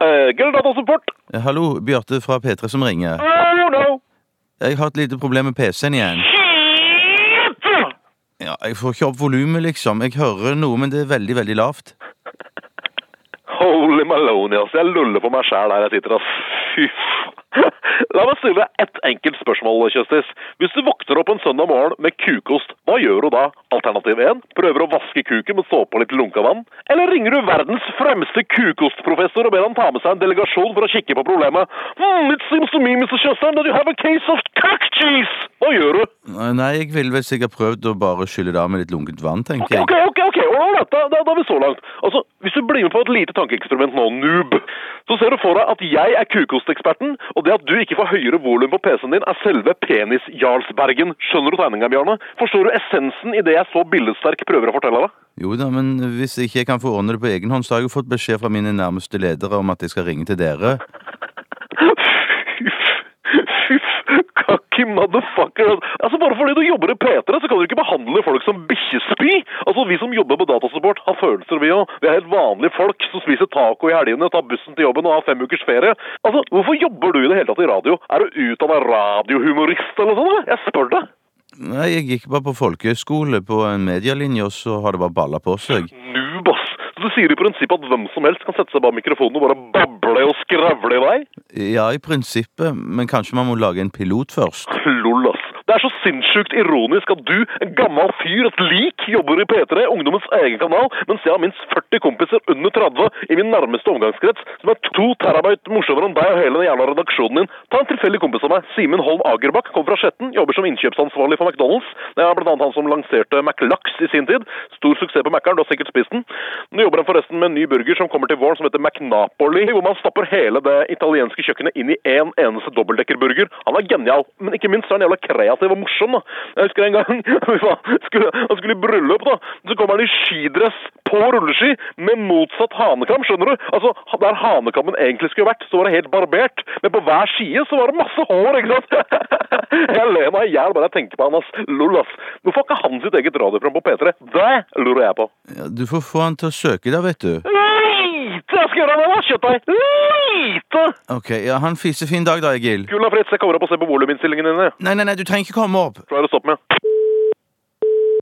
Egil datasupport. Eh, Hallo, Bjarte fra P3 som ringer. Oh no. Jeg har et lite problem med PC-en igjen. Shit! Ja, Jeg får ikke opp volumet, liksom. Jeg hører noe, men det er veldig, veldig lavt. Holy Maloney, ass. Jeg luller på meg sjæl der jeg sitter, ass. Fy. La meg stille ett enkelt spørsmål, Kjøstis. Hvis du våkner opp en søndag morgen med kukost, hva gjør du da? Alternativ 1. Prøver å vaske kuken med såpe og litt lunka vann? Eller ringer du verdens fremste kukostprofessor og ber han ta med seg en delegasjon for å kikke på problemet? Hmm, it seems to me, Mr. Kjøstheim, that you have a case of cock cheese! Hva gjør du? Nei, jeg ville vel sikkert prøvd å bare skylle det av med litt lunkent vann, tenker Ok, jeg. ok, ok, ålreit, da, da, da er vi så langt. Altså, Hvis du blir med på et lite tankeeksperiment nå, noob, så ser du for deg at jeg er kukosteksperten, og det at du ikke får høyere volum på PC-en din, er selve penis-jarlsbergen. Skjønner du tegninga, Bjarne? Forstår du essensen i det jeg så billedsterk prøver å fortelle deg? Jo da, men hvis jeg ikke kan få ordne det på egen hånd, så har jeg jo fått beskjed fra mine nærmeste ledere om at jeg skal ringe til dere. Motherfucker. Altså, Bare fordi du jobber i P3, så kan du ikke behandle folk som bikkjespy. Altså, Vi som jobber på datasupport, har følelser, vi òg. Vi er helt vanlige folk som spiser taco i helgene, tar bussen til jobben og har fem ukers ferie. Altså, Hvorfor jobber du i det hele tatt i radio? Er du utdanna radiohumorist eller noe sånt? Jeg spør deg. Nei, jeg gikk bare på folkehøyskole på en medielinje, og så har det bare balla på seg. Ass. Så Du sier i prinsippet at hvem som helst kan sette seg bak mikrofonen og bare bable og skravle i vei? Ja, i prinsippet, men kanskje man må lage en pilot først. Lol, ass. Det er så sinnssykt ironisk at du, en gammel fyr, et lik, jobber i P3, ungdommens egen kanal, mens jeg har minst 40 kompiser under 30 i min nærmeste omgangskrets, som er to terabyte morsommere enn deg og hele den jævla redaksjonen din. Ta en tilfeldig kompis av meg, Simen Holm Agerbakk, kommer fra Skjetten, jobber som innkjøpsansvarlig for McDonald's. Det er blant annet han som lanserte McLax i sin tid. Stor suksess på Mækkern, du har sikkert spist den. Nå jobber han forresten med en ny burger som kommer til våren, som heter McNapoli, hvor man stapper hele det italienske kjøkkenet inn i én en eneste dobbeltdekkerburger. Han er genial, men ikke minst er han jævla kreativ og morsom, da. Jeg husker en gang skulle, han skulle i bryllup, da. Så kommer han i skidress på rulleski med motsatt hanekam, skjønner du? Altså, Der hanekammen egentlig skulle vært, så var det helt barbert. Men på hver side så var det masse hår, ikke sant? Jeg ler meg i hjel bare jeg tenker på han, ass. Lol, ass. Hvorfor har ikke han sitt eget radioprogram på P3? Det lurer jeg på. Ja, du får få han til å søke da, vet du. Lite jeg skal gjøre det, da! Kjøttdeig! Lite! Ok, ja, ha en fisefin dag da, Egil. Kul da, Fritz. Jeg kommer opp og ser på voluminnstillingene dine. Nei, nei, nei, du trenger ikke komme opp. Klarer å stoppe med.